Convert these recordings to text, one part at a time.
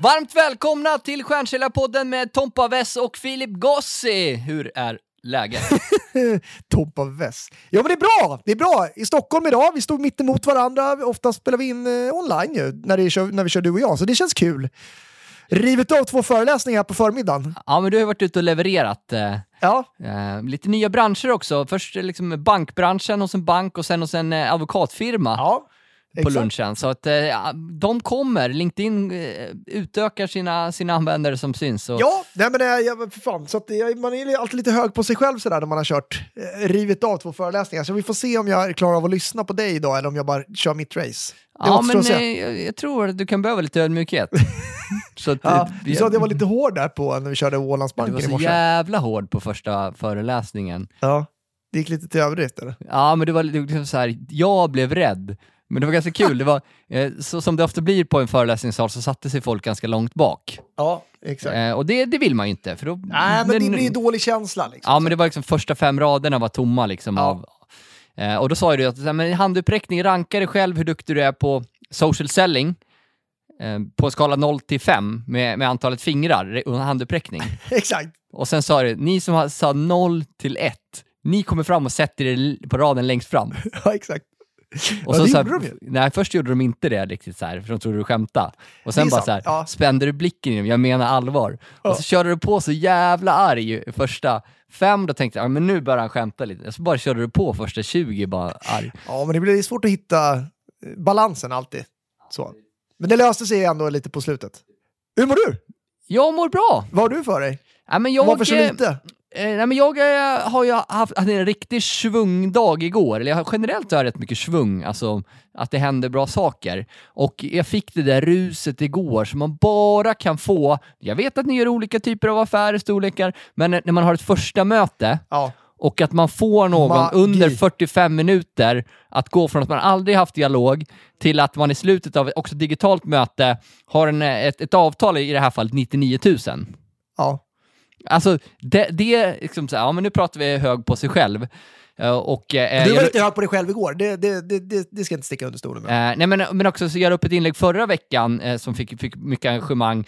Varmt välkomna till Stjärnsäljarpodden med Tompa Wess och Filip Gossi. Hur är läget? Top of West. Ja, men det är bra. Det är bra. I Stockholm idag, vi stod mitt emot varandra. Ofta spelar vi in eh, online ju, när, det när vi kör du och jag, så det känns kul. Rivit av två föreläsningar på förmiddagen. ja, men du har varit ute och levererat eh, Ja, eh, lite nya branscher också. Först eh, liksom bankbranschen hos en bank och sen hos en eh, advokatfirma. ja. På lunchen. Så att eh, de kommer. LinkedIn eh, utökar sina, sina användare som syns. Och, Ja, nej men jag, för fan, så att, jag, man är alltid lite hög på sig själv sådär när man har kört, eh, rivit av två föreläsningar. Så vi får se om jag klarar av att lyssna på dig idag eller om jag bara kör mitt race. Det ja, men eh, jag, jag tror att du kan behöva lite ödmjukhet. så att, Ja, eh, du sa att jag var lite hård där på när vi körde du Ålandsbanken var i så morse. jävla hård på första föreläsningen. Ja, det gick lite till överdrift eller? Ja, men det var liksom så här, jag blev rädd. Men det var ganska kul. Det var, eh, så som det ofta blir på en föreläsningssal så satte sig folk ganska långt bak. Ja, exakt. Eh, och det, det vill man ju inte. För då, Nej, men det blir ju dålig känsla. Liksom. Ja, men det var liksom första fem raderna var tomma liksom Ja. av... Eh, och då sa du att men handuppräckning, ranka dig själv hur duktig du är på social selling eh, på en skala 0 till 5 med, med antalet fingrar under handuppräckning. Exakt. Och sen sa du, ni som sa 0 till 1, ni kommer fram och sätter er på raden längst fram. Ja, exakt. Och Ja, det så gjorde här, de ju. Nej, först gjorde de inte det riktigt så här, för de trodde du skämtade. Och sen bara sant, så här, ja. spände du blicken i dem, jag menar allvar. Ja. Och så körde du på så jävla arg i första fem, då tänkte jag, ja, men nu börjar han skämta lite. Så bara körde du på första 20 bara arg. Ja, men det blir svårt att hitta eh, balansen alltid. Så. Men det löste sig ändå lite på slutet. Hur mår du? Jag mår bra! Vad har du för dig? Ja, men jag, Varför så lite? Eh, nej, men jag eh, har ju haft hade en riktig svungdag igår. Eller jag har, generellt har jag rätt mycket svung, alltså att det händer bra saker. Och jag fick det där ruset igår som man bara kan få. Jag vet att ni gör olika typer av affärer, storlekar, men när man har ett första möte Ja, och att man får någon Magi. under 45 minuter att gå från att man aldrig haft dialog till att man i slutet av ett också digitalt möte har en, ett, ett avtal, i det här fallet 99 000. ja. Alltså, det, det är liksom så här, ja men nu pratar vi hög på sig själv. Eh, och, eh, Du var jag- lite hög på dig själv igår. Det, det, det, det, ska jag inte sticka under stolen med. eh, nej men, men också så göra upp ett inlägg förra veckan eh, som fick, fick mycket engagemang.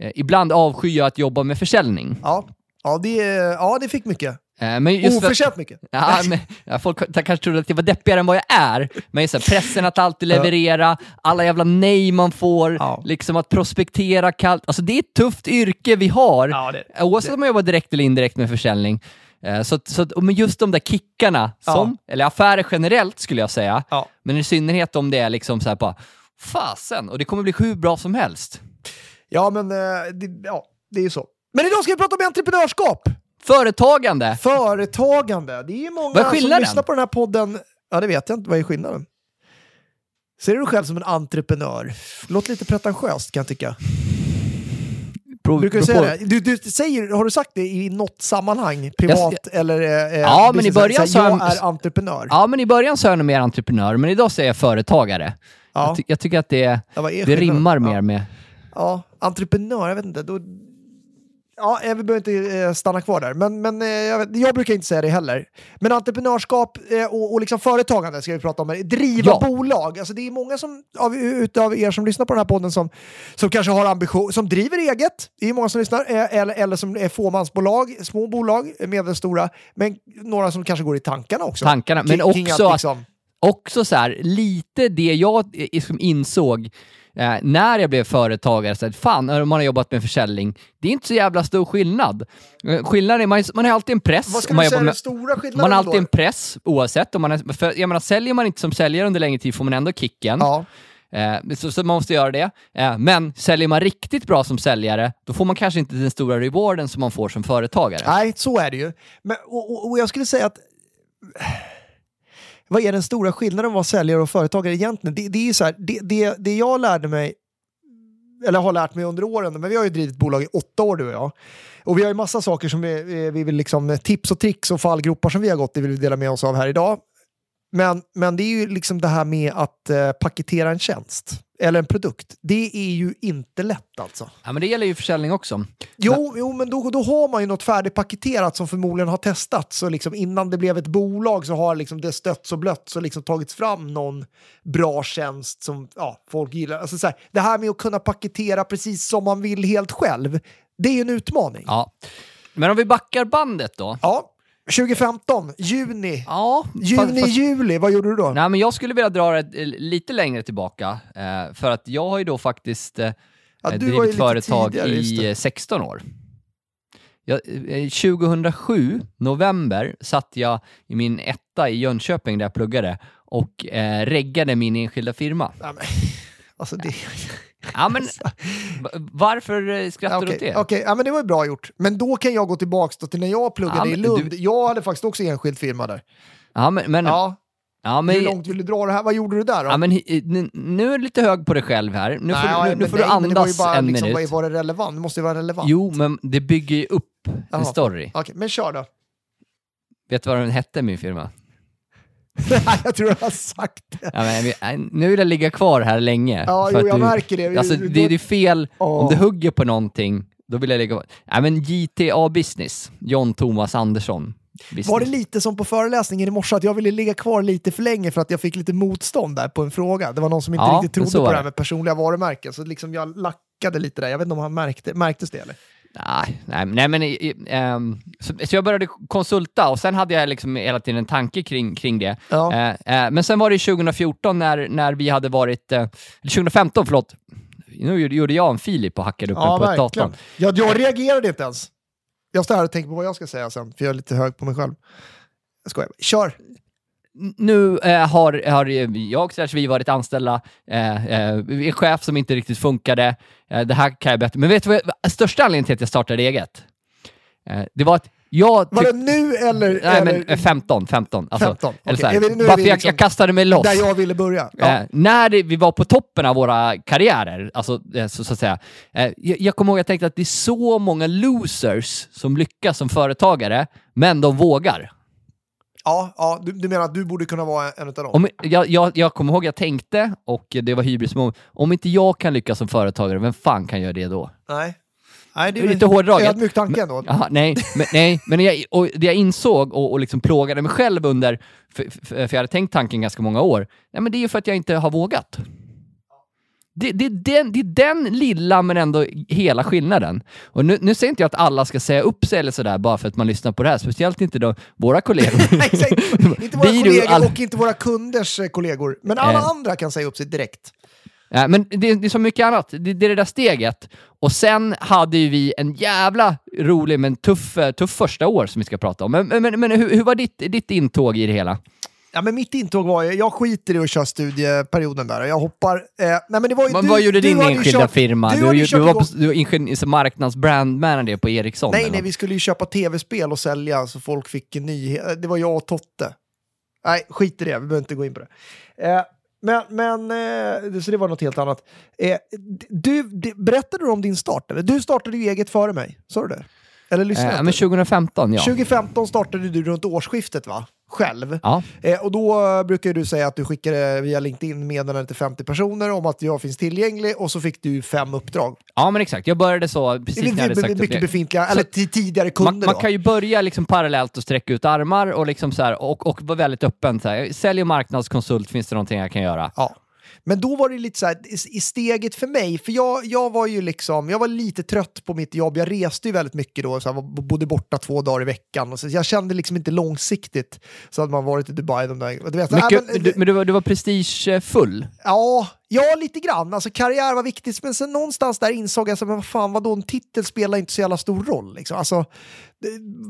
Eh, ibland avskyr jag att jobba med försäljning. Ja, ja, det, ja, det fick mycket. Eh, men just för- Oförtjänt mycket. Ja, men, ja, folk kanske trodde att jag var deppigare än vad jag är, men just så här, pressen att alltid leverera, alla jävla nej man får, Ja. liksom att prospektera kallt. Alltså det är ett tufft yrke vi har, Ja, det- oavsett om man jobbar direkt eller indirekt med försäljning. Eh, Så, att- så, att- men just de där kickarna, som, eller affärer generellt skulle jag säga, Ja. men i synnerhet om det är liksom så här bara, fasen, och det kommer bli hur bra som helst. Ja, men eh, det, ja, det är ju så. Men idag ska vi prata om entreprenörskap. Företagande! Företagande. Det är många är som lyssnar på den här podden. Ja, det vet jag inte. Vad är skillnaden? Ser du dig själv som en entreprenör? Låter lite pretentiöst kan jag tycka. Pro- Brukar du säga det? Du, du säger, har du sagt det i något sammanhang? Privat eller eh, Ja, men i början Så så- Jag är entreprenör. Ja, men i början så är jag nog mer entreprenör, men idag är jag företagare. Ja. Jag, ty- jag tycker att det, Ja, det skillnaden? rimmar ja. mer med... Ja, entreprenör, jag vet inte. Då... Ja, vi behöver inte eh, stanna kvar där. Men, men eh, jag, jag brukar inte säga det heller. Men entreprenörskap eh, och, och liksom företagande ska vi prata om. Driva Ja. bolag. Alltså, det är många som, av, utav er som lyssnar på den här podden som, som kanske har ambition, som driver eget. Det är många som lyssnar. Eh, eller, eller som är fåmansbolag, små bolag, medelstora. Men några som kanske går i tankarna också. Tankarna, men kring också att- liksom, Också så här, lite det jag eh, liksom insåg eh, när jag blev företagare, så att fan, om man har jobbat med försäljning, det är inte så jävla stor skillnad. Eh, Skillnaden är, man, man har alltid en press. vad ska man du säga med- den stora skillnaden man har alltid då? en press, oavsett. Om man är, för, jag menar, säljer man inte som säljare under längre tid får man ändå kicken. Ja. Eh, så, så man måste göra det. Eh, men säljer man riktigt bra som säljare, då får man kanske inte den stora rewarden som man får som företagare. Nej, så är det ju. Men, och, och, och jag skulle säga att vad är den stora skillnaden att vara säljare och företagare egentligen? Det, det är ju så här, det, det, det jag lärde mig eller har lärt mig under åren, men vi har ju drivit bolag i åtta år du och jag. Och vi har ju massa saker som vi, vi- vi vill liksom, tips och tricks och fallgropar som vi har gått i vill vi dela med oss av här idag. Men, men det är ju liksom det här med att eh, paketera en tjänst eller en produkt. Det är ju inte lätt alltså. Ja, men det gäller ju försäljning också. Jo, jo men då, då har man ju något färdigpaketerat som förmodligen har testats. Så liksom innan det blev ett bolag så har liksom det stötts och blötts och liksom tagits fram någon bra tjänst som ja, folk gillar. Alltså så här, det här med att kunna paketera precis som man vill helt själv, det är ju en utmaning. Ja. Men om vi backar bandet då. Ja, 2015, juni. Ja, Juni, fast- juli, vad gjorde du då? Nej, men jag skulle vilja dra det eh, lite längre tillbaka. Eh, för att jag har ju då faktiskt eh, Ja, eh, drivit företag tidigare, i det. eh, 16 år. Jag, eh, 2007, november, satt jag i min etta i Jönköping där jag pluggade och eh, reggade min enskilda firma. Ja, alltså det... Ja, men varför eh, skrattar du åt det? okej. ja, men det var ju bra gjort. Men då kan jag gå tillbaka till när jag pluggade Ja, i Lund. du- Jag hade faktiskt också enskild firma där. Ja, men, men, ja. Ja, men, Hur långt vill du dra det här? Vad gjorde du där då? ja, men nu är du lite hög på dig själv här. Nu får, Nej, du, nu, får du andas bara, en liksom, minut. Var det relevant? Det måste ju vara relevant. Jo, men det bygger ju upp Jaha. en story. Okej, men kör då. Vet du vad den hette, min firma? jag tror jag har sagt det. Ja, men, vi- nu vill jag ligga kvar här länge. Ja, för jo, att jag du, märker det. Alltså, det, det är fel, Åh. om du hugger på någonting, då vill jag ligga kvar. Men GTA Business, John Thomas Andersson. Business. Var det lite som på föreläsningen i morse, att jag ville ligga kvar lite för länge för att jag fick lite motstånd där på en fråga? Det var någon som inte Ja, riktigt trodde på det här med personliga varumärken, så liksom jag lackade lite där. Jag vet inte om han märkte, märktes det eller? Nej, nej, nej men ehm, så, så jag började konsulta och sen hade jag liksom hela tiden en tanke kring, kring det. Ja. Eh, eh, men sen var det 2014 när, när vi hade varit, eh, eller 2015 förlåt, nu gjorde- jag en Filip och hackade upp Ja, den på datorn. Jag, jag reagerade inte ens. Jag står här och tänker på vad jag ska säga sen, för jag är lite hög på mig själv. Jag skojar. Kör! Nu eh, har, har jag slash vi varit anställda, eh, eh, chef som inte riktigt funkade, eh, det här kan jag berätta. Men vet du vad, största anledningen till att jag startade eget? Eh, det var att jag Var det nu eller? Nej eller men eh, 15, 15. Alltså, 15, Eller okej. så vi- nu är bara vi för jag, liksom jag kastade mig loss. där jag ville börja? Ja. Eh, när det, vi var på toppen av våra karriärer, alltså, eh, så, så att säga, eh, jag, jag kommer ihåg att jag tänkte att det är så många losers som lyckas som företagare, men de vågar. Ja, ja du, du menar att du borde kunna vara en av dem? Om, jag, jag, jag kommer ihåg att jag tänkte, och det var hybris, men om inte jag kan lyckas som företagare, vem fan kan göra det då? Nej. Nej, Det är lite hårdraget. Ödmjuk tanke ändå. Jaha, nej, men, nej, men jag, och det jag insåg och, och liksom plågade mig själv under, för, för, för jag hade tänkt tanken ganska många år, nej, men det är ju för att jag inte har vågat. Det, det, den, det är den lilla men ändå hela skillnaden. Och nu, nu säger inte jag att alla ska säga upp sig eller sådär bara för att man lyssnar på det här, speciellt inte då våra kollegor. Inte våra kollegor all- och inte våra kunders eh, kollegor. Men alla Eh. andra kan säga upp sig direkt. Ja, men det, det är så mycket annat. Det, det är det där steget. Och sen hade ju vi en jävla rolig men tuff, eh, tuff första år som vi ska prata om. Men, men, men hur, hur var ditt, ditt intåg i det hela? Ja, men mitt intåg var ju, jag skiter i att köra studieperioden där. Jag hoppar... Eh, nej, men det var ju, Men du, vad gjorde du din enskilda kört- firma? Du, Du, du, var på, du ingen marknadsbrandmanager på Ericsson? Nej, eller nej, vi skulle ju köpa tv-spel och sälja så folk fick nyheter. Det var jag och Totte. Nej, skit i det, vi behöver inte gå in på det. Eh, men, men eh, så det var något helt annat. Eh, du, d- berättade du om din start? Eller? Du startade ju eget före mig, sa du det? Eller lyssnade Eh, men inte? 2015, ja. 2015 startade du runt årsskiftet, va? Själv. Ja, Eh, och då eh, brukar du säga att du skickade via LinkedIn meddelande till 50 personer om att jag finns tillgänglig och så fick du fem uppdrag. ja, men exakt. Jag började så precis när jag hade sagt mycket befintliga, eller till tidigare kunder Man, man kan ju börja liksom parallellt och sträcka ut armar och, liksom så här, och, och vara väldigt öppen. Så här. Sälj och marknadskonsult, finns det någonting jag kan göra? Ja. Men då var det lite så här, i- steget för mig, för jag, jag var ju liksom, jag var lite trött på mitt jobb, jag reste ju väldigt mycket då, så jag var- bodde borta två dagar i veckan, och så jag kände liksom inte långsiktigt så hade man varit i Dubai de där, du vet, Mycket, men- du, men du var, du var prestigefull. Ja, ja, lite grann. Alltså karriär var viktigt, men sen någonstans där insåg jag att vad fan, vadå, en titel spelar inte så jävla stor roll. Liksom. Alltså,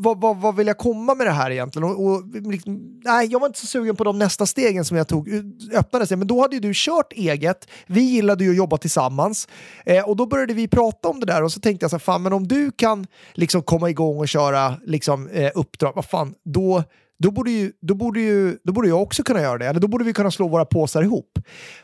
vad, vad, vad vill jag komma med det här egentligen? Och, och, liksom, nej, jag var inte så sugen på de nästa stegen som jag tog, öppnade sig. Men då hade ju du kört eget, vi gillade ju att jobba tillsammans. Eh, och då började vi prata om det där och så tänkte jag så här, fan, men om du kan liksom komma igång och köra liksom, eh, uppdrag, vad fan, då då borde, ju, då, borde ju, då borde jag också kunna göra det. Eller då borde vi kunna slå våra påsar ihop.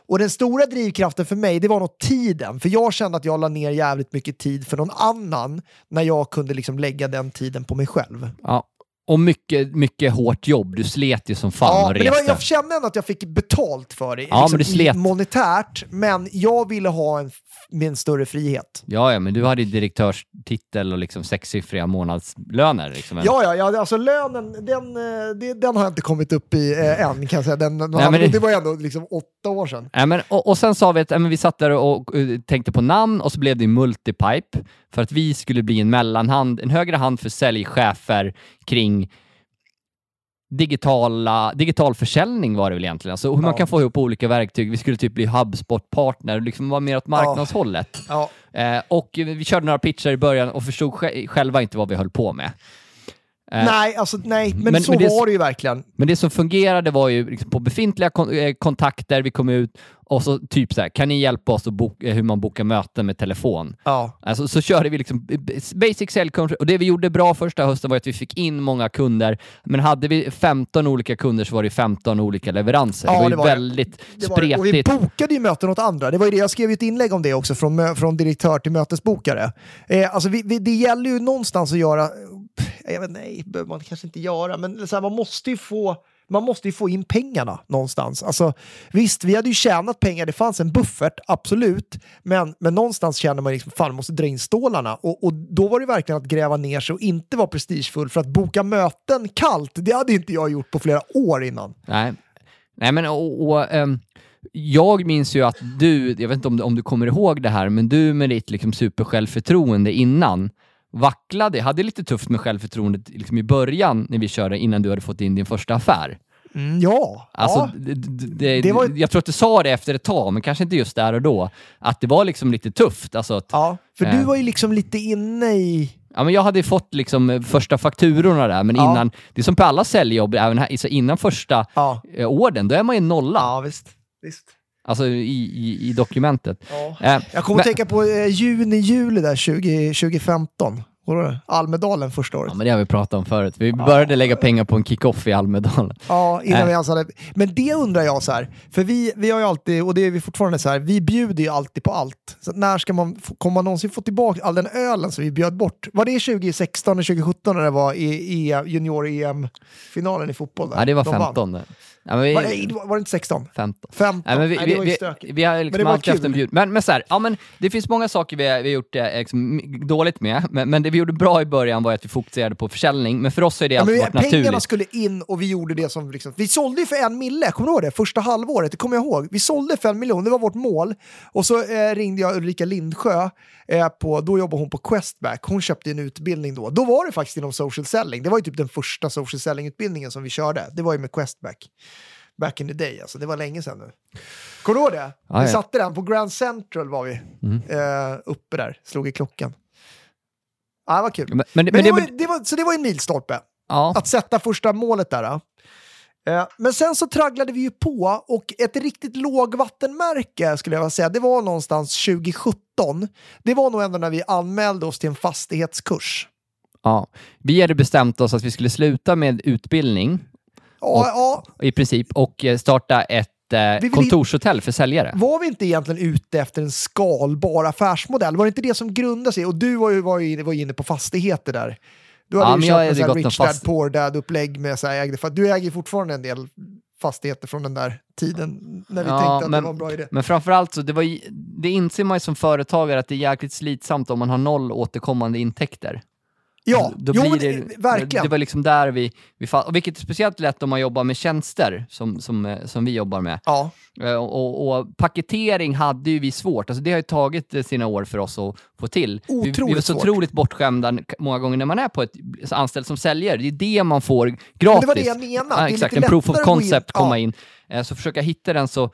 Och den stora drivkraften för mig, det var nog tiden. För jag kände att jag la ner jävligt mycket tid för någon annan när jag kunde liksom lägga den tiden på mig själv. Ja. Och mycket, mycket hårt jobb. Du slet ju som fan Ja, och men det var, reste. jag kände ändå att jag fick betalt för det. Ja, liksom, men du slet. monetärt, men jag ville ha en, med en större frihet. Ja, ja, men du hade ju direktörstitel och liksom sexsiffriga månadslöner. Liksom. Ja, ja, ja, alltså lönen, den, eh, det- den har jag inte kommit upp i eh, än kan jag säga. Den, den men det... det- var ändå liksom åtta år sedan. Ja, men, och, och sen sa vi att ja, vi satt där och, eh, tänkte på namn och så blev det Multipipe för att vi skulle bli en mellanhand, en högre hand för säljchefer kring digitala, digital försäljning var det väl egentligen. Alltså hur man Ja. kan få ihop olika verktyg. Vi skulle typ bli HubSpot-partner, liksom vara mer åt marknadshållet. Ja. Eh, och vi körde några pitcher i början och förstod sj- själva inte vad vi höll på med. Eh, Nej, alltså nej, men, men- så men det var det ju verkligen. Men det som fungerade var ju liksom på befintliga kon- eh, kontakter, vi kom ut och så typ så här, kan ni hjälpa oss att boka, hur man bokar möten med telefon? Ja. Alltså, så körde vi liksom b- basic sell coach och det vi gjorde bra första hösten var att vi fick in många kunder. Men hade vi 15 olika kunder så var det 15 olika leveranser. Ja, det var ju det var väldigt Det var det. Och vi spretigt. bokade ju möten åt andra. Det var ju det, jag skrev ju ett inlägg om det också, från, från direktör till mötesbokare. Eh, alltså vi, vi, det gäller ju någonstans att göra, jag vet, nej, behöver man kanske inte göra, men så här, man måste ju få man måste ju få in pengarna någonstans. Alltså, visst, vi hade ju tjänat pengar, det fanns en buffert, absolut. Men, men någonstans känner man liksom, fan, man måste dra in stålarna. Och, och då var det verkligen att gräva ner sig och inte vara prestigefull. För att boka möten kallt, det hade inte jag gjort på flera år innan. Nej. Nej, men och, och, um jag minns ju att du, jag vet inte om, du- om du kommer ihåg det här, men du med ditt liksom supersjälvförtroende innan vacklade, hade lite tufft med självförtroendet liksom i början när vi körde innan du hade fått in din första affär. Mm, ja, Alltså, ja. det, det, det, var- Jag tror att du sa det efter ett tag, men kanske inte just där och då, att det var liksom lite tufft. Alltså att, ja. Ja, för Eh. du var ju liksom lite inne i... men jag hade fått liksom eh, första fakturorna där, men Ja. innan, det är som på alla säljjobb, även här, innan första Ja, eh, orden, då är man ju nolla. ja visst. visst. Alltså i, i, i dokumentet. Ja. Eh, Jag kommer men, att tänka på eh, juni, juli där 20, 2015. Vad var det? Almedalen första året. Ja, men det har vi pratat om förut. Vi började lägga pengar på en kick-off i Almedalen. Ja, innan Äh. vi ens hade... Men det undrar jag så här, för vi, vi har ju alltid, och det är vi fortfarande så här, vi bjuder ju alltid på allt. Så när ska man, kommer man någonsin få tillbaka all den ölen som vi bjöd bort? Var det 2016 eller 2017 när det var i, i junior-EM-finalen i fotboll? Där? Ja, det var De vann. 15. det. Ja, men vi, Var det, var det inte 16? 15. 15? Nej, men vi, Nej, det var ju vi, stökigt. vi, vi har Men liksom det var alltid haft en kul. bjud. Men, men så här, ja, men det finns många saker vi har, vi gjort det liksom, dåligt med, men, men det vi gjorde bra i början var att vi fokuserade på försäljning, men för oss har det Ja, alltid men varit pengarna naturligt. skulle in och vi gjorde det som... Liksom, vi sålde ju för en mille, kommer du ihåg det? Första halvåret, det kommer jag ihåg. Vi sålde för en miljon, det var vårt mål. Och så eh, ringde jag Ulrika Lindsjö, eh, på, då jobbade hon på Questback. Hon köpte en utbildning då. Då var det faktiskt inom social selling. Det var ju typ den första social selling-utbildningen som vi körde. Det var ju med Questback. Back in the day, alltså. Det var länge sedan nu. Kommer du ihåg det? Ja, vi. Mm. satte den på Grand Central var vi. Eh, uppe där, slog i klockan. Ja, det var kul. Men, men, Men, men det, det, var, det var, så det var ju en milstolpe, ja, att sätta första målet där. Eh, Men sen så tragglade vi ju på och ett riktigt lågvattenmärke skulle jag vilja säga, det var någonstans 2017. Det var nog ändå när vi anmälde oss till en fastighetskurs. ja. Vi hade bestämt oss att vi skulle sluta med utbildning Ja, ja, i princip och eh, starta ett eh, vill- kontorshotell för säljare. var vi inte egentligen ute efter en skalbar affärsmodell? Var det inte det som grundade sig? Och du var ju, var ju, var ju inne på fastigheter där. Du hade Ja, ju men jag köpt hade gått en Rich Dad Poor Dad-upplägg med så här, ägde, för du äger fortfarande en del fastigheter från den där tiden när vi Ja, tänkte att men- det var en bra idé. Men framförallt så, det, var, det inser man ju som företagare att det är jäkligt slitsamt om man har noll återkommande intäkter. Ja, Då jo, blir det, verkligen. Det var liksom där vi, vi fall, och vilket är speciellt lätt om man jobbar med tjänster, som, som, eh, som vi jobbar med. Ja, Eh, Och, och paketering hade ju vi svårt, alltså det har ju tagit eh, sina år för oss att få till. Vi, vi Otroligt var så svårt. otroligt bortskämda många gånger när man är på ett anställd som säljare. Det är det man får gratis. Men det var det jag menade. Ja, exakt, en proof of gå in- concept komma ja. in. Eh, Så försöka hitta den så...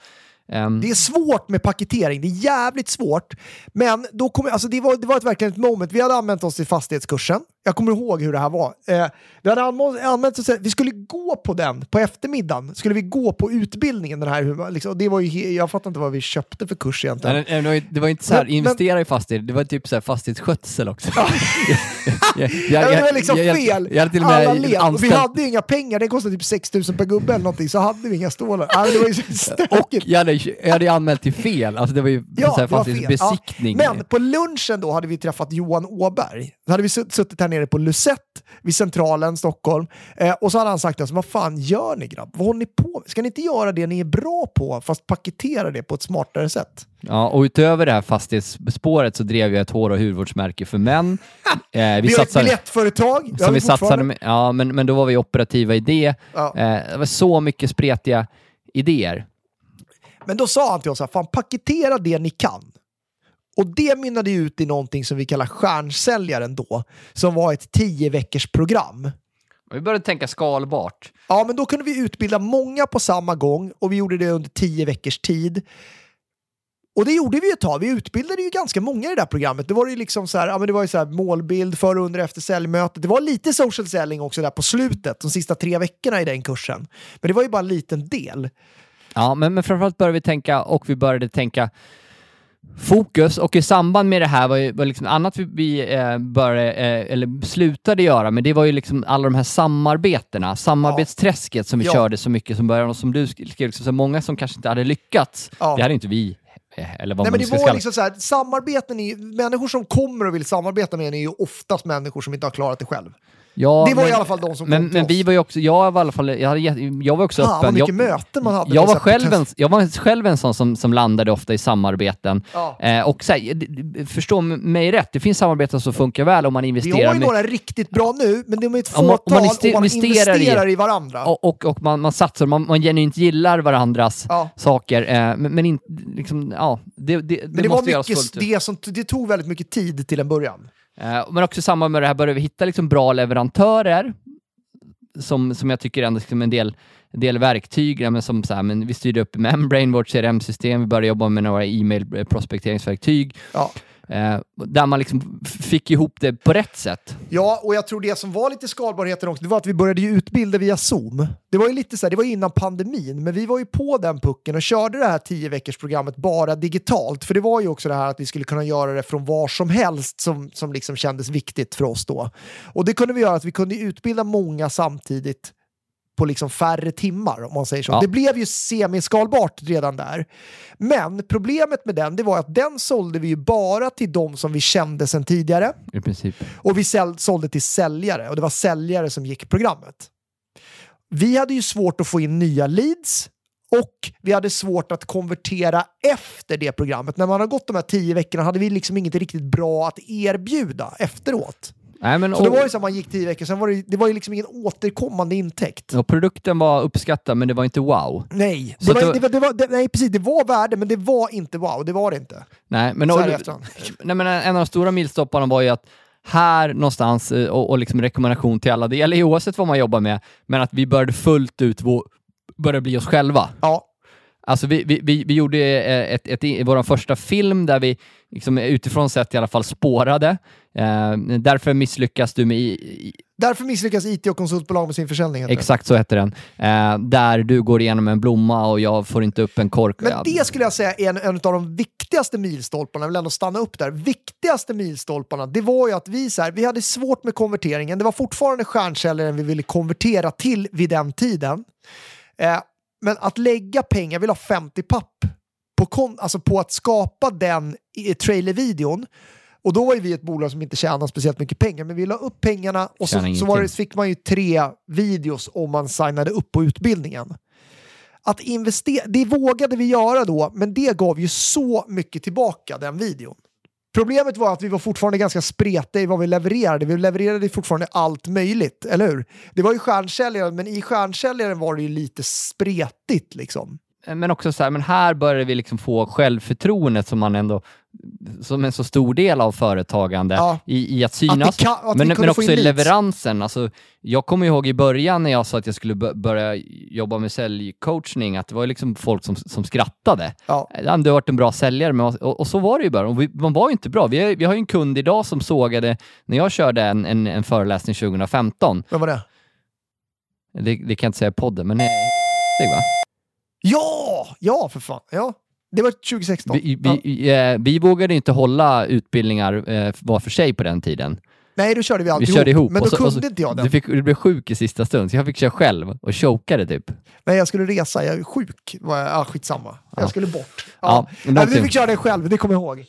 ehm, det är svårt med paketering, det är jävligt svårt. Men då kom, alltså det, var, det var ett, verkligen ett moment. Vi hade använt oss till fastighetskursen. Jag kommer ihåg hur det här var. Eh, vi hade anmält, oss, vi skulle gå på den på eftermiddagen. Skulle vi gå på utbildningen. Den här, liksom, det var ju, jag fattar inte vad vi köpte för kurs egentligen. Nej, nej, Det var, inte så här, Men- men- investera i fastighet, det var typ så här fastighetsskötsel också. jag, jag, Ja, men det var liksom jag, fel. Jag, hade till och Alla led. Och vi hade ju inga pengar, det kostade typ 6 000 per gubbe eller någonting, så hade vi inga stålar. Men det var ju och jag hade, jag hade anmält till fel, alltså det var ju Ja, så här fastighetsbesiktning. Ja. Men på lunchen då hade vi träffat Johan Åberg. Då hade vi sutt- suttit här nere på Lucette vid Centralen, Stockholm. Eh, och så hade han sagt oss, vad fan gör ni grabb? Vad håller ni på med? Ska ni inte göra det ni är bra på, fast paketera det på ett smartare sätt? Ja, och utöver det här fastighetsspåret så drev jag ett hår och hudvårdsmärke för män. Eh, vi Vi, har ett satsade, biljettföretag. det har som vi satsade med, ja, men, men då var vi operativa i det. Ja. Eh, det var så mycket spretiga idéer. Men då sa han till oss, här, fan paketera det ni kan. Och det mynnade ut i någonting som vi kallar stjärnsäljaren då, som var ett tio veckors program. Vi började tänka skalbart. Ja, men då kunde vi utbilda många på samma gång och vi gjorde det under tio veckors tid. Och det gjorde vi ett tag. Vi utbildade ju ganska många i det där programmet. Det var ju liksom så här, ja, men det var ju så här målbild före, under, efter säljmötet. Det var lite social selling också där på slutet, de sista tre veckorna i den kursen. Men det var ju bara en liten del. Ja, men, men framförallt började vi tänka och vi började tänka fokus och i samband med det här var, ju, var liksom annat vi, vi eh, började, eh, eller slutade göra, men det var ju liksom alla de här samarbetena, samarbetsträsket som vi Ja. körde så mycket som början och som du skrev, liksom, så många som kanske inte hade lyckats. Ja. Det hade inte vi, eh, eller vad Nej, men det var kalla liksom så här, samarbeten är, människor som kommer och vill samarbeta med en är ju oftast människor som inte har klarat det själv. Ja, Det var men, i alla fall de som men, kom till men oss. vi var ju också, jag var i alla fall, jag, hade, jag var också vad öppen. mycket jag, möten man hade. jag med var, själv en, jag var själv en sån som, som landade ofta i samarbeten. Ja. Eh, och så här, förstå mig rätt, det finns samarbeten som funkar väl om man Vi investerar har ju med- några riktigt bra nu, men de är ett fåtal om man och man investerar investerar, i- i, varandra. och, och, och man, man satsar, man, man genuint gillar varandras Ja. saker, eh, men, men liksom, ja, det, det, det, men det var mycket, det, som, det tog väldigt mycket tid till en början. Eh, men också i samband med det här började vi hitta liksom bra leverantörer som, som jag tycker ändå liksom en del, en del verktyg, ja, men som så här, men vi styrde upp Membrane, vårt CRM-system, vi började jobba med några e-mail prospekteringsverktyg, Ja eh, där man liksom fick ihop det på rätt sätt. Ja, och jag tror det som var lite skalbarheten också, det var att vi började ju utbilda via Zoom. Det var ju lite så här, det var ju innan pandemin, men vi var ju på den pucken och körde det här tio veckors programmet bara digitalt. För det var ju också det här att vi skulle kunna göra det från var som helst som, som liksom kändes viktigt för oss då. Och det kunde vi göra att vi kunde utbilda många samtidigt på liksom färre timmar om man säger så. Ja. Det blev ju semiskalbart redan där. Men problemet med den, det var att den sålde vi ju bara till de som vi kände sedan tidigare. I princip. Och vi sålde till säljare och det var säljare som gick programmet. Vi hade ju svårt att få in nya leads och vi hade svårt att konvertera efter det programmet. När man har gått de här tio veckorna hade vi liksom inget riktigt bra att erbjuda efteråt. Nej, men, Så det och, var ju så att man gick tio veckor, sen var det, det var ju liksom ingen återkommande intäkt. och produkten var uppskattad, men det var inte wow. Nej, det var, det- det, var, det var, det, nej, precis. Det var värde, men det var inte wow. Det var det inte. Nej, men, och, nej, men en av de stora milstolparna var ju att här någonstans, eh, och, och liksom rekommendation till alla, det gäller oavsett vad man jobbar med, men att vi började fullt ut vår, börja bli oss själva. Ja, Alltså vi, vi, vi, vi gjorde eh, ett, ett, ett, vår första film där vi liksom, utifrån sett i alla fall spårade. Eh, därför misslyckas du med i, i, därför misslyckas IT och konsultbolag med sin försäljning. heter det. Exakt så hette den. Eh, där du går igenom en blomma och jag får inte upp en kork. Men det skulle jag säga är en, en av de viktigaste milstolparna, jag vill ändå stanna upp där. Viktigaste milstolparna, det var ju att vi, så här, vi hade svårt med konverteringen. Det var fortfarande stjärnsäljaren vi ville konvertera till vid den tiden. Eh, men att lägga pengar, vill ha 50 papp på, kon, alltså på att skapa den i- trailervideon. Och då var ju vi ett bolag som inte tjänade speciellt mycket pengar, men vi la upp pengarna och så, så var det, fick man ju tre videos om man signade upp på utbildningen att investera, det vågade vi göra då, men det gav ju så mycket tillbaka, den videon. Problemet var att vi var fortfarande ganska spretiga i vad vi levererade. Vi levererade fortfarande allt möjligt, eller hur? Det var ju stjärnsäljaren, men i stjärnsäljaren var det ju lite spretigt liksom. Men också så här, men här börjar vi liksom få självförtroendet som man ändå som en så stor del av företagande Ja. i, i att synas, Att kan- att men, men också i leveransen. Alltså, jag kommer ihåg i början när jag sa att jag skulle bö- börja jobba med säljcoachning, att det var liksom folk som, som skrattade. Ja. Du har varit en bra säljare, men, och, och så var det ju bara. Vi, man var ju inte bra. Vi, har- vi har ju en kund idag som sågade, när jag körde en, en, en föreläsning 2015, Vad var det? det, det kan jag inte säga i podden, men eh, det va? Ja! Ja, för fan. Ja. Det var 2016. Vi, ja. vi, eh, vi vågade inte hålla utbildningar eh, var för sig på den tiden. Nej, då körde vi Vi alltid körde ihop. Men då så, kunde så, inte jag Du, det. fick, du blev sjuk i sista stund, så jag fick köra själv och chokade typ. Nej, jag skulle resa. Jag är sjuk. Ja, skitsamma. Ja. Jag skulle bort. Ja, Ja. Nej, vi fick köra det själv, det kommer jag ihåg.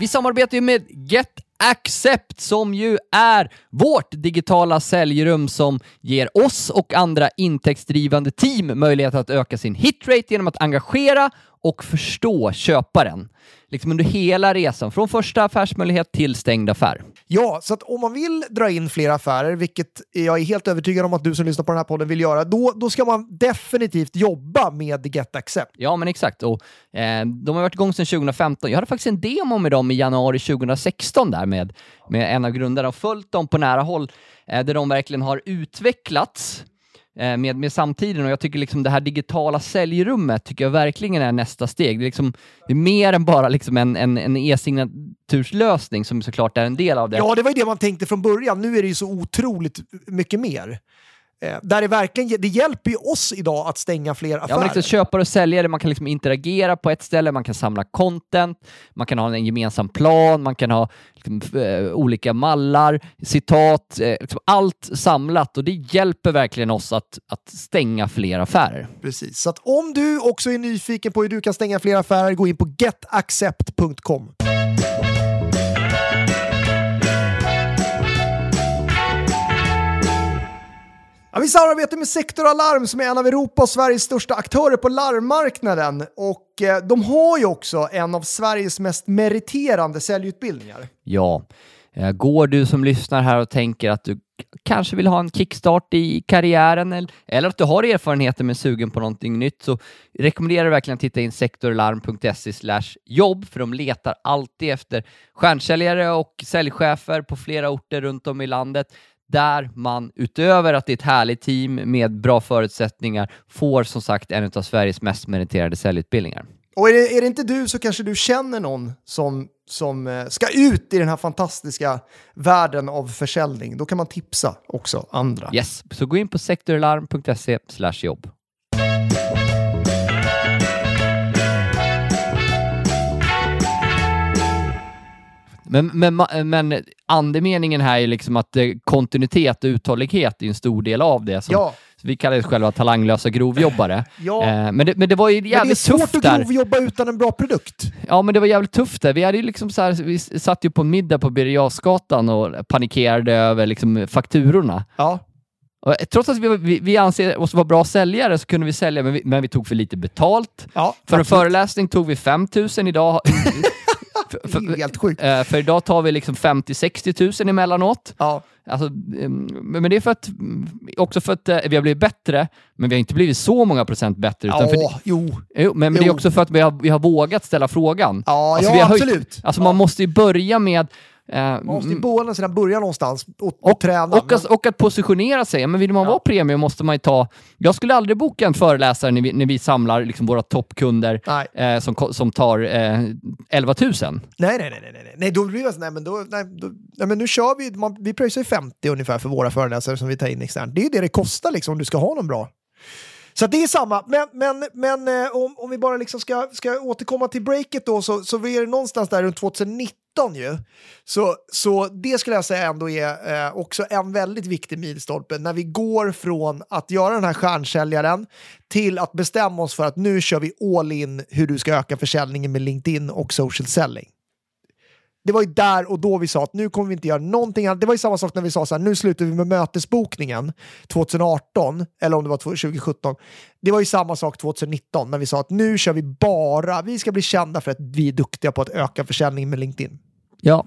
Vi samarbetar ju med Get Accept som ju är vårt digitala säljrum som ger oss och andra intäktsdrivande team möjlighet att öka sin hitrate genom att engagera och förstå köparen. Liksom under hela resan, från första affärsmöjlighet till stängd affär. Ja, så att om man vill dra in fler affärer, vilket jag är helt övertygad om att du som lyssnar på den här podden vill göra, då, då ska man definitivt jobba med Get Accept. Ja, men exakt. Och, eh, de har varit igång sedan 2015. Jag hade faktiskt en demo med dem i januari 2016 där med, med en av grundarna och följt dem på nära håll eh, där de verkligen har utvecklats Eh, med, med samtiden och jag tycker liksom det här digitala säljrummet tycker jag verkligen är nästa steg. Det är, liksom, det är mer än bara liksom en, en, en e-signaturslösning som såklart är en del av det. Ja, det var ju det man tänkte från början. Nu är det ju så otroligt mycket mer. Eh, där det verkligen det hjälper ju oss idag att stänga fler affärer. Ja, men liksom köpare och säljare, man kan liksom interagera på ett ställe, man kan samla content, man kan ha en gemensam plan, man kan ha liksom, eh, olika mallar, citat, eh, liksom allt samlat och det hjälper verkligen oss att, att stänga fler affärer. Precis. Så att om du också är nyfiken på hur du kan stänga fler affärer, gå in på getaccept.com. Ja, vi samarbetar med Sektor Alarm som är en av Europas och Sveriges största aktörer på larmmarknaden. Och eh, de har ju också en av Sveriges mest meriterande säljutbildningar. Ja, eh, går du som lyssnar här och tänker att du kanske vill ha en kickstart i karriären eller, eller att du har erfarenheter men är sugen på någonting nytt så rekommenderar jag verkligen att titta in sektorlarm.se jobb för de letar alltid efter stjärnsäljare och säljchefer på flera orter runt om i landet där man utöver att det är ett härligt team med bra förutsättningar får som sagt en av Sveriges mest meriterade säljutbildningar. Och är det, är det inte du så kanske du känner någon som, som eh, ska ut i den här fantastiska världen av försäljning. Då kan man tipsa också andra. Yes, så gå in på sektorlarm.se jobb. Men, men, men andemeningen här är liksom att eh, kontinuitet och uthållighet är en stor del av det. Som, Ja. Vi kallar oss själva talanglösa grovjobbare. Ja. Eh, men, det, men det var ju Men det är jävligt svårt tufft att där. grovjobba utan en bra produkt. Ja, men det var jävligt tufft där. Vi hade liksom så här, vi satt ju på en middag på Birger och panikerade över liksom fakturorna. Ja. Och trots att vi, vi, vi anser oss vara bra säljare så kunde vi sälja, men vi, men vi tog för lite betalt. ja För en absolut. föreläsning tog vi 5 000 idag. för, är helt sjukt. eh, för idag tar vi liksom 50-60 000 emellanåt. Ja. Alltså, ehm, men det är för att, mm, också för att eh, vi har blivit bättre, men vi har inte blivit så många procent bättre. Utan för, Ja, jo. jo, men, men det är Jo. också för att vi har, vi har vågat ställa frågan. Ja, Alltså, ja höjt- absolut. Alltså ja. man måste ju börja med... eh, Man måste ju mm, båda sina börja någonstans och, och, och, träna. och, men- att, och att positionera sig. Men vill man Ja. vara premium måste man ju ta... Jag skulle aldrig boka en föreläsare när vi, när vi samlar liksom våra toppkunder eh, som, som tar eh, 11 000. Nej, nej, nej, nej, nej, nej, då blir det så, nej, men då, nej, då, nej, men nu kör vi, man, vi pröjsar ju 50 ungefär för våra föreläsare som vi tar in externt. Det är ju det det kostar liksom om du ska ha någon bra. Så det är samma, men, men, men eh, om, om vi bara liksom ska, ska återkomma till breaket då så, så är det någonstans där runt 2019 ju. Så, så det skulle jag säga ändå är eh, också en väldigt viktig milstolpe när vi går från att göra den här stjärnsäljaren till att bestämma oss för att nu kör vi all in hur du ska öka försäljningen med LinkedIn och social selling det var ju där och då vi sa att nu kommer vi inte göra någonting annat. Det var ju samma sak när vi sa så här, nu slutar vi med mötesbokningen 2018, eller om det var 2017. Det var ju samma sak 2019 när vi sa att nu kör vi bara, vi ska bli kända för att vi är duktiga på att öka försäljningen med LinkedIn. Ja.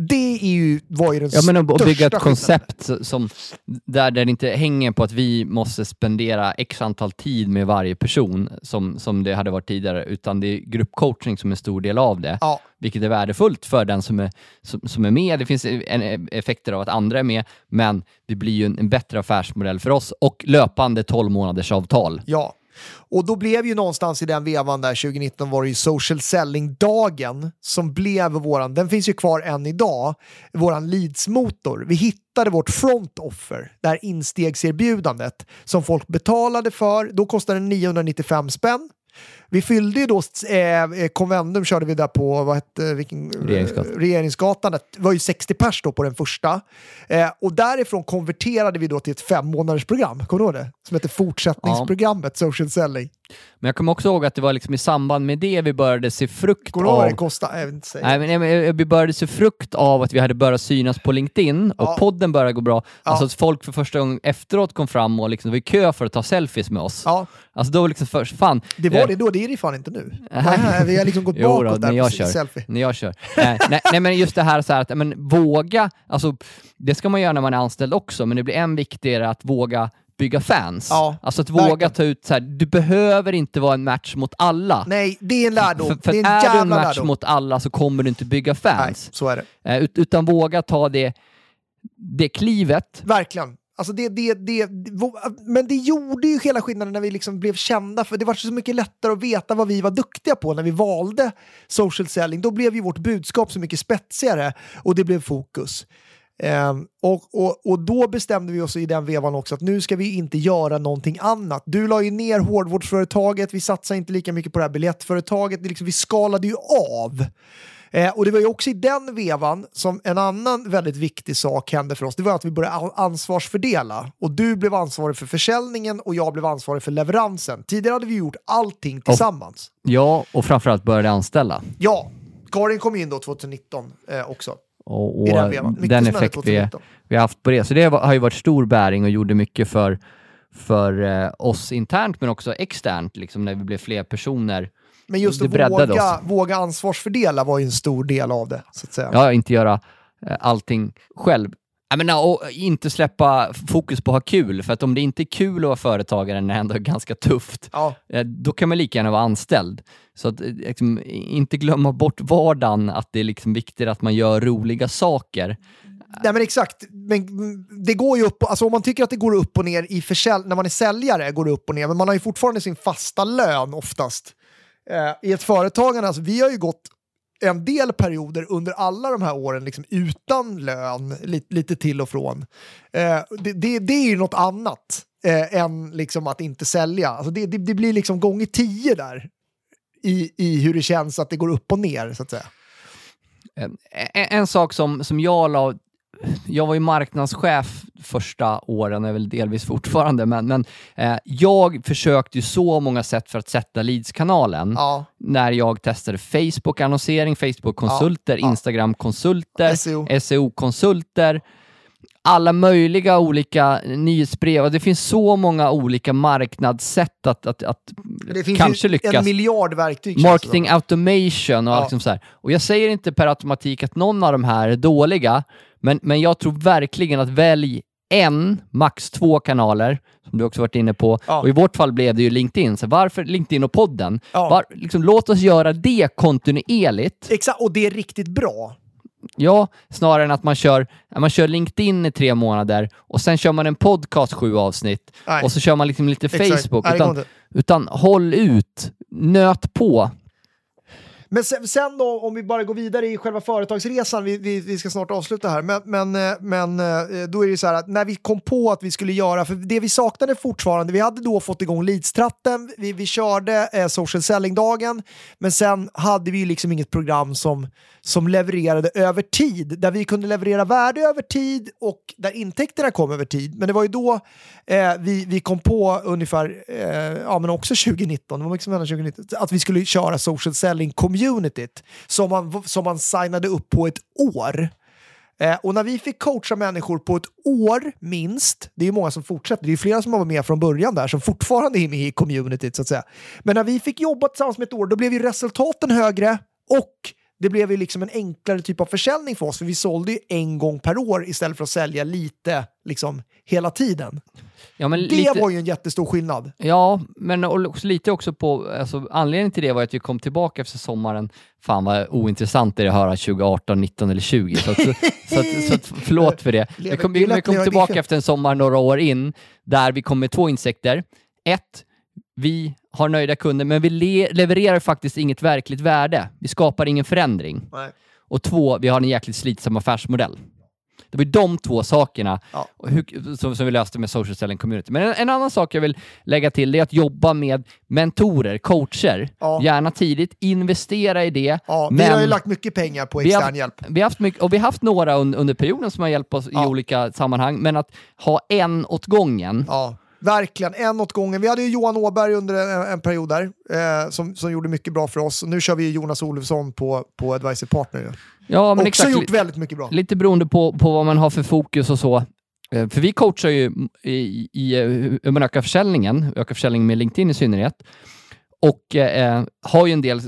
Det är ju, var ju den Ja, men att största bygga ett koncept som, där, där det inte hänger på att vi måste spendera x antal tid med varje person som, som det hade varit tidigare, utan det är gruppcoaching som är en stor del av det. Ja, Vilket är värdefullt för den som är, som, som är med. Det finns en, effekter av att andra är med, men det blir ju en, en bättre affärsmodell för oss och löpande 12 månaders avtal. Ja, och då blev ju någonstans i den vevan där 2019 var det ju social selling-dagen som blev våran, den finns ju kvar än idag, våran leadsmotor. Vi hittade vårt front offer, det här instegserbjudandet som folk betalade för. Då kostade det 995 spänn. Vi fyllde ju då eh, Convendum körde vi där på vad hette, vilken, Regeringsgatan. Regeringsgatan. Det var ju 60 pers då på den första. Eh, och därifrån konverterade vi då till ett fem månaders program. Kommer du ihåg det? Som heter fortsättningsprogrammet Social Selling. Men jag kommer också ihåg att det var liksom i samband med det vi började se frukt vad av det kostade? Jag vill inte säga. Nej, men, nej, men vi började se frukt av att vi hade börjat synas på LinkedIn och Ja. podden började gå bra. Ja. Alltså att folk för första gången efteråt kom fram och liksom var i kö för att ta selfies med oss. Ja, Alltså då var liksom först, fan. det var eh, det då, det är det fan inte nu. Nej. Nej, vi har liksom gått Jo då, bakåt där när jag kör. selfie. När jag kör. nej, nej, nej, men just det här, så här att men, våga, alltså, det ska man göra när man är anställd också, men det blir än viktigare att våga bygga fans. Ja, alltså att våga verkligen. ta ut så här, du behöver inte vara en match mot alla. Nej, det är en lärdom. för för det är en är du en match lärdom. mot alla så kommer du inte bygga Nej, fans. så är det. Eh, ut- utan våga ta det, det klivet. Verkligen. Alltså det, det, det, men det gjorde ju hela skillnaden när vi liksom blev kända, för det var så mycket lättare att veta vad vi var duktiga på när vi valde social selling. Då blev ju vårt budskap så mycket spetsigare och det blev fokus. Ehm, och, och, och då bestämde vi oss i den vevan också att nu ska vi inte göra någonting annat. Du la ju ner hårdvårdsföretaget, vi satsade inte lika mycket på det här biljettföretaget, det liksom, vi skalade ju av. Eh, och det var ju också i den vevan som en annan väldigt viktig sak hände för oss. Det var att vi började ansvarsfördela. Och du blev ansvarig för försäljningen och jag blev ansvarig för leveransen. Tidigare hade vi gjort allting tillsammans. Ja, och framförallt började anställa. Ja, Karin kom in då 2019 eh, också. Och, och I den vevan. Den effekt vi, 2019. vi har haft på det. Så det har ju varit stor bäring och gjorde mycket för, för eh, oss internt men också externt, liksom när vi blev fler personer. Men just att våga, oss. våga ansvarsfördela var ju en stor del av det. Så att säga. Ja, inte göra eh, allting själv. Jag menar, och inte släppa fokus på att ha kul, för att om det inte är kul att vara företagare när det ändå är ganska tufft, Ja. eh, då kan man lika gärna vara anställd. Så att eh, liksom, inte glömma bort vardagen, att det är liksom viktigt att man gör roliga saker. Nej men exakt, men det går ju upp, alltså om man tycker att det går upp och ner i försäl- när man är säljare går det upp och ner, men man har ju fortfarande sin fasta lön oftast. Eh, I ett företagande, alltså vi har ju gått en del perioder under alla de här åren liksom utan lön, lite, lite till och från. Eh, det, det, det är ju något annat eh, än liksom att inte sälja. Alltså det, det, det blir liksom gånger tio där i, i hur det känns att det går upp och ner så att säga. En, en sak som, som jag la jag var ju marknadschef första åren, är väl delvis fortfarande, men, men eh, jag försökte ju så många sätt för att sätta leadskanalen. Ja, När jag testade Facebook-annonsering, Facebook-konsulter, Ja. Instagram-konsulter, SEO. SEO-konsulter, alla möjliga olika nyhetsbrev. Och Det finns så många olika marknadssätt att, att, att det finns kanske lyckas. en miljard verktyg. Marketing automation och Ja. liksom så här. Och jag säger inte per automatik att någon av de här är dåliga, men, men jag tror verkligen att välj en, max två kanaler, som du också varit inne på. Ja. Och i vårt fall blev det ju LinkedIn. Så varför LinkedIn och podden? Ja. Var, liksom, låt oss göra det kontinuerligt. Exakt, och det är riktigt bra. Ja, snarare än att man kör, man kör LinkedIn i tre månader och sen kör man en podcast sju avsnitt Nej. och så kör man liksom lite Exakt. Facebook. Utan, utan håll ut, nöt på. Men sen, sen då, om vi bara går vidare i själva företagsresan, vi, vi, vi ska snart avsluta här, men, men, eh, men eh, då är det så här att när vi kom på att vi skulle göra, för det vi saknade fortfarande, vi hade då fått igång leadstratten, vi, vi körde eh, social selling-dagen, men sen hade vi ju liksom inget program som, som levererade över tid, där vi kunde leverera värde över tid och där intäkterna kom över tid. Men det var ju då eh, vi, vi kom på ungefär, eh, ja men också 2019, det var mycket som hände 2019, att vi skulle köra social selling communityt som man, som man signade upp på ett år. Eh, och när vi fick coacha människor på ett år minst, det är ju många som fortsätter, det är ju flera som har varit med från början där som fortfarande är med i communityt så att säga. Men när vi fick jobba tillsammans med ett år, då blev ju resultaten högre och det blev ju liksom en enklare typ av försäljning för oss, för vi sålde ju en gång per år istället för att sälja lite liksom hela tiden. Ja, Det lite, var ju en jättestor skillnad. Ja, men också lite också på, alltså, anledningen till det var att vi kom tillbaka efter sommaren. Fan vad ointressant det är att höra 2018, 19 eller 20. Så, att, så, så, att, så att, förlåt för det. Vi kom, vi, vi kom tillbaka efter en sommar några år in, där vi kom med två insekter. Ett, vi har nöjda kunder, men vi le levererar faktiskt inget verkligt värde. Vi skapar ingen förändring. Nej. Och två, vi har en jäkligt slitsam affärsmodell. Det var ju de två sakerna Ja. hur, som, som vi löste med social selling community. Men en, en annan sak jag vill lägga till är att jobba med mentorer, coacher. Ja. Gärna tidigt, investera i det. Ja, vi har ju lagt mycket pengar på har- extern hjälp. vi har haft mycket, och vi har haft några un, under perioden som har hjälpt oss i olika sammanhang, men att ha en åt gången. Verkligen. En åt gången. Vi hade ju Johan Åberg under en, en period där eh, som, som gjorde mycket bra för oss. Nu kör vi Jonas Olofsson på, på Advisor Partner. Ja, men Också exakt. gjort väldigt mycket bra. Lite beroende på, på vad man har för fokus och så. Eh, För vi coachar ju i, i hur man ökar försäljningen, ökar försäljningen med LinkedIn i synnerhet. Och eh, har ju en del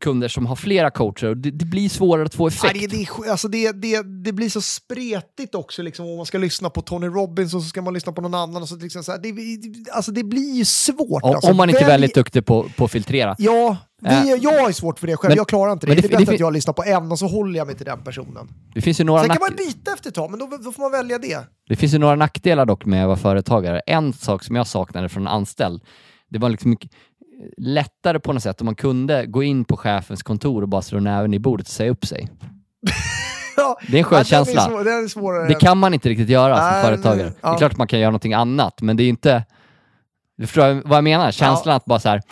kunder som har flera coacher och det, det blir svårare att få Ja, effekt. det, det, är sk- alltså det, det, det blir så spretigt också, liksom, om man ska lyssna på Tony Robbins och så ska man lyssna på någon annan. Och så, liksom, så här, det, det- alltså, det blir ju svårt. Om- alltså. om man inte är Välj- väldigt duktig på, på att filtrera. Ja, vi, Eh, jag ju svårt för det själv. men- jag klarar inte det. Det, det- är bättre det- att jag lyssnar på en och så håller jag mig till den personen. Det finns ju några, Sen kan man byta efter ett tag, men då, då får man välja det. det finns ju några nackdelar dock med att vara företagare. En sak som jag saknade från en anställd, det var liksom mycket lättare på något sätt om man kunde gå in på chefens kontor och bara slå näven i bordet och säga upp sig. Ja, Det är en skön ja, känsla. Svår, är svårare. Det kan man inte riktigt göra som företagare. nej, Det är ja. klart att man kan göra någonting annat, men det är inte... Du förstår vad jag menar? Känslan att bara så här,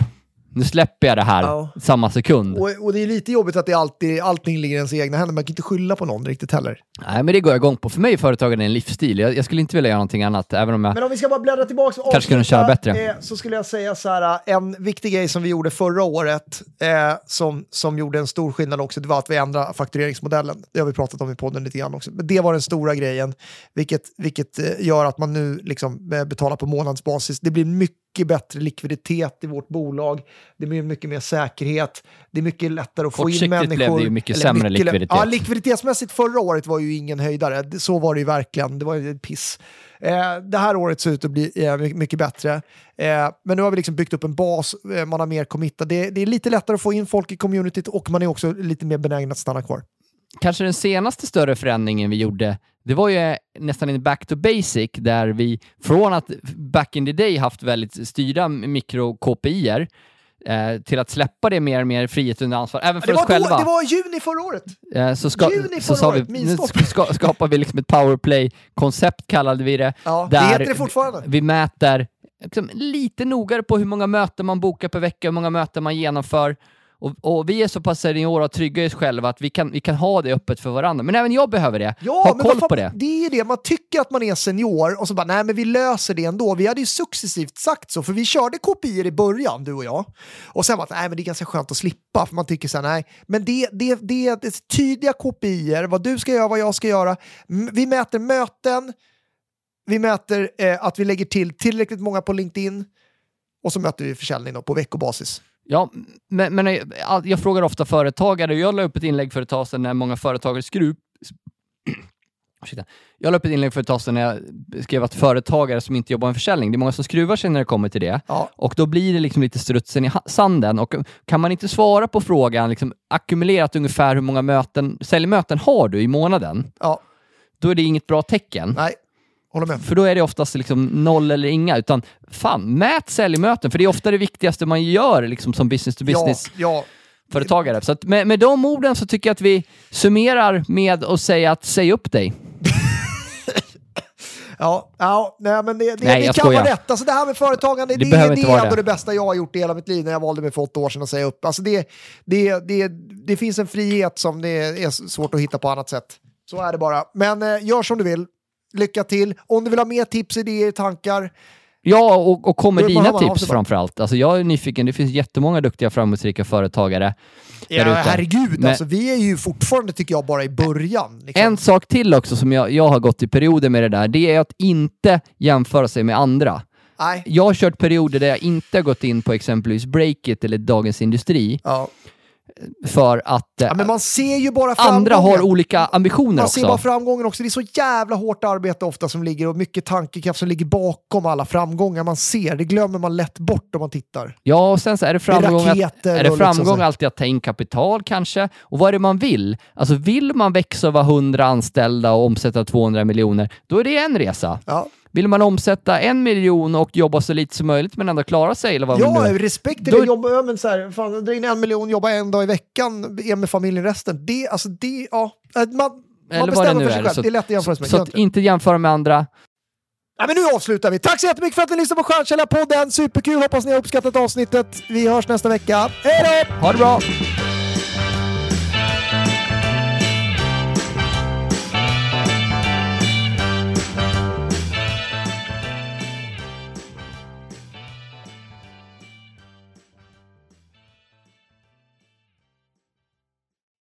nu släpper jag det här Ja. samma sekund. Och, och det är lite jobbigt att det alltid, allting ligger i ens egna händer. Man kan inte skylla på någon riktigt heller. Nej, men det går jag igång på. För mig är företagande en livsstil. Jag, jag skulle inte vilja göra någonting annat, även om jag... Men om vi ska bara bläddra tillbaka och Kanske kunde köra bättre. Eh, så skulle jag säga så här, eh, en viktig grej som vi gjorde förra året, eh, som, som gjorde en stor skillnad också, det var att vi ändrade faktureringsmodellen. Det har vi pratat om i podden lite grann också. Men det var den stora grejen, vilket, vilket eh, gör att man nu liksom, eh, betalar på månadsbasis. Det blir mycket bättre likviditet i vårt bolag. Det blir mycket mer säkerhet. Det är mycket lättare att få in människor. blev det ju mycket eller sämre lä- likviditet. Ja, likviditetsmässigt förra året var ju ingen höjdare. Så var det ju verkligen. Det var ju piss. Eh, det här året ser ut att bli eh, my- mycket bättre. Eh, men nu har vi liksom byggt upp en bas, eh, man har mer committat. Det, det är lite lättare att få in folk i communityt och man är också lite mer benägen att stanna kvar. Kanske den senaste större förändringen vi gjorde, det var ju eh, nästan en back to basic, där vi från att back in the day haft väldigt styrda mikro-KPIer, eh, till att släppa det mer och mer frihet under ansvar, även för Det oss själva. då, det var juni förra året. Eh, så, ska, Juni så förra sa vi, året, nu ska, skapar vi liksom ett powerplay-koncept kallade vi det. Ja, det där heter det fortfarande. Vi mäter liksom, lite nogare på hur många möten man bokar per vecka, hur många möten man genomför. Och, och vi är så pass seniora och trygga i oss själva att vi kan, vi kan ha det öppet för varandra. Men även jag behöver det. Ja, ha koll fan, på det. Det är det, man tycker att man är senior och så bara, nej men vi löser det ändå. Vi hade ju successivt sagt så, för vi körde kopior i början, du och jag. Och sen var det, nej men det är ganska skönt att slippa, för man tycker så här, nej. Men det, det, det, det är tydliga kopior, vad du ska göra, vad jag ska göra. Vi mäter möten, vi mäter eh, att vi lägger till tillräckligt många på LinkedIn och så möter vi försäljning på veckobasis. Ja, men, men jag, jag frågar ofta företagare, jag la upp ett inlägg för ett tag sedan när många företagare. Ursäkta. Jag la upp ett inlägg för ett tag sedan när jag skrev att företagare som inte jobbar med försäljning, det är många som skruvar sig när det kommer till det. Ja. Och då blir det liksom lite strutsen i sanden. Och kan man inte svara på frågan, liksom ackumulerat ungefär hur många möten, säljmöten har du i månaden, Ja, då är det inget bra tecken. nej, håller med. För då är det oftast liksom noll eller inga, utan fan, mät säljmöten, för det är ofta det viktigaste man gör liksom som business to business Ja, ja. företagare. Så med, med de orden så tycker jag att vi summerar med att säga att säg upp dig. Ja, ja nej, men det, det, Nej, det kan skojar. vara rätt. Alltså det här med företagande, Det det, det, är ändå det. det bästa jag har gjort i hela mitt liv när jag valde mig för åtta år sedan att säga upp. Alltså det, det, det, det finns en frihet som det är svårt att hitta på annat sätt. Så är det bara. Men eh, gör som du vill. Lycka till. Om du vill ha mer tips, idéer, tankar. Ja, och, och kom med Då dina tips sig bara. framför allt. Alltså jag är nyfiken, det finns jättemånga duktiga framgångsrika företagare Ja, herregud, Men- alltså, vi är ju fortfarande, tycker jag, bara i början. Liksom. En sak till också som jag, jag har gått i perioder med det där, det är att inte jämföra sig med andra. Nej. Jag har kört perioder där jag inte har gått in på exempelvis Breakit eller Dagens Industri Ja. För att eh, Ja, men man ser ju bara andra har olika ambitioner Man också. ser bara framgången också. Det är så jävla hårt arbete ofta som ligger och mycket tankekraft som ligger bakom alla framgångar man ser. Det glömmer man lätt bort om man tittar. Ja, och sen så är det framgång, att, raketer är det liksom framgång så. alltid att ta in kapital kanske? Och vad är det man vill? Alltså vill man växa och vara 100 anställda och omsätta 200 miljoner, då är det en resa. Ja, Vill man omsätta en miljon och jobba så lite som möjligt men ändå klara sig, eller vad ja nu... respekt till Då- det. Jobba, men så här, fan, dra in en miljon, jobba en dag i veckan, är med familjen resten. Det, alltså det, ja. äh, Man, man Eller bestämmer för sig själv. Så- det är lätt att jämföra sig med. Så att inte jämföra med andra. Ja, men nu avslutar vi. Tack så jättemycket för att ni lyssnade på Stjärnkällarpodden. Superkul, hoppas ni har uppskattat avsnittet. Vi hörs nästa vecka. Hej då! Ha det bra!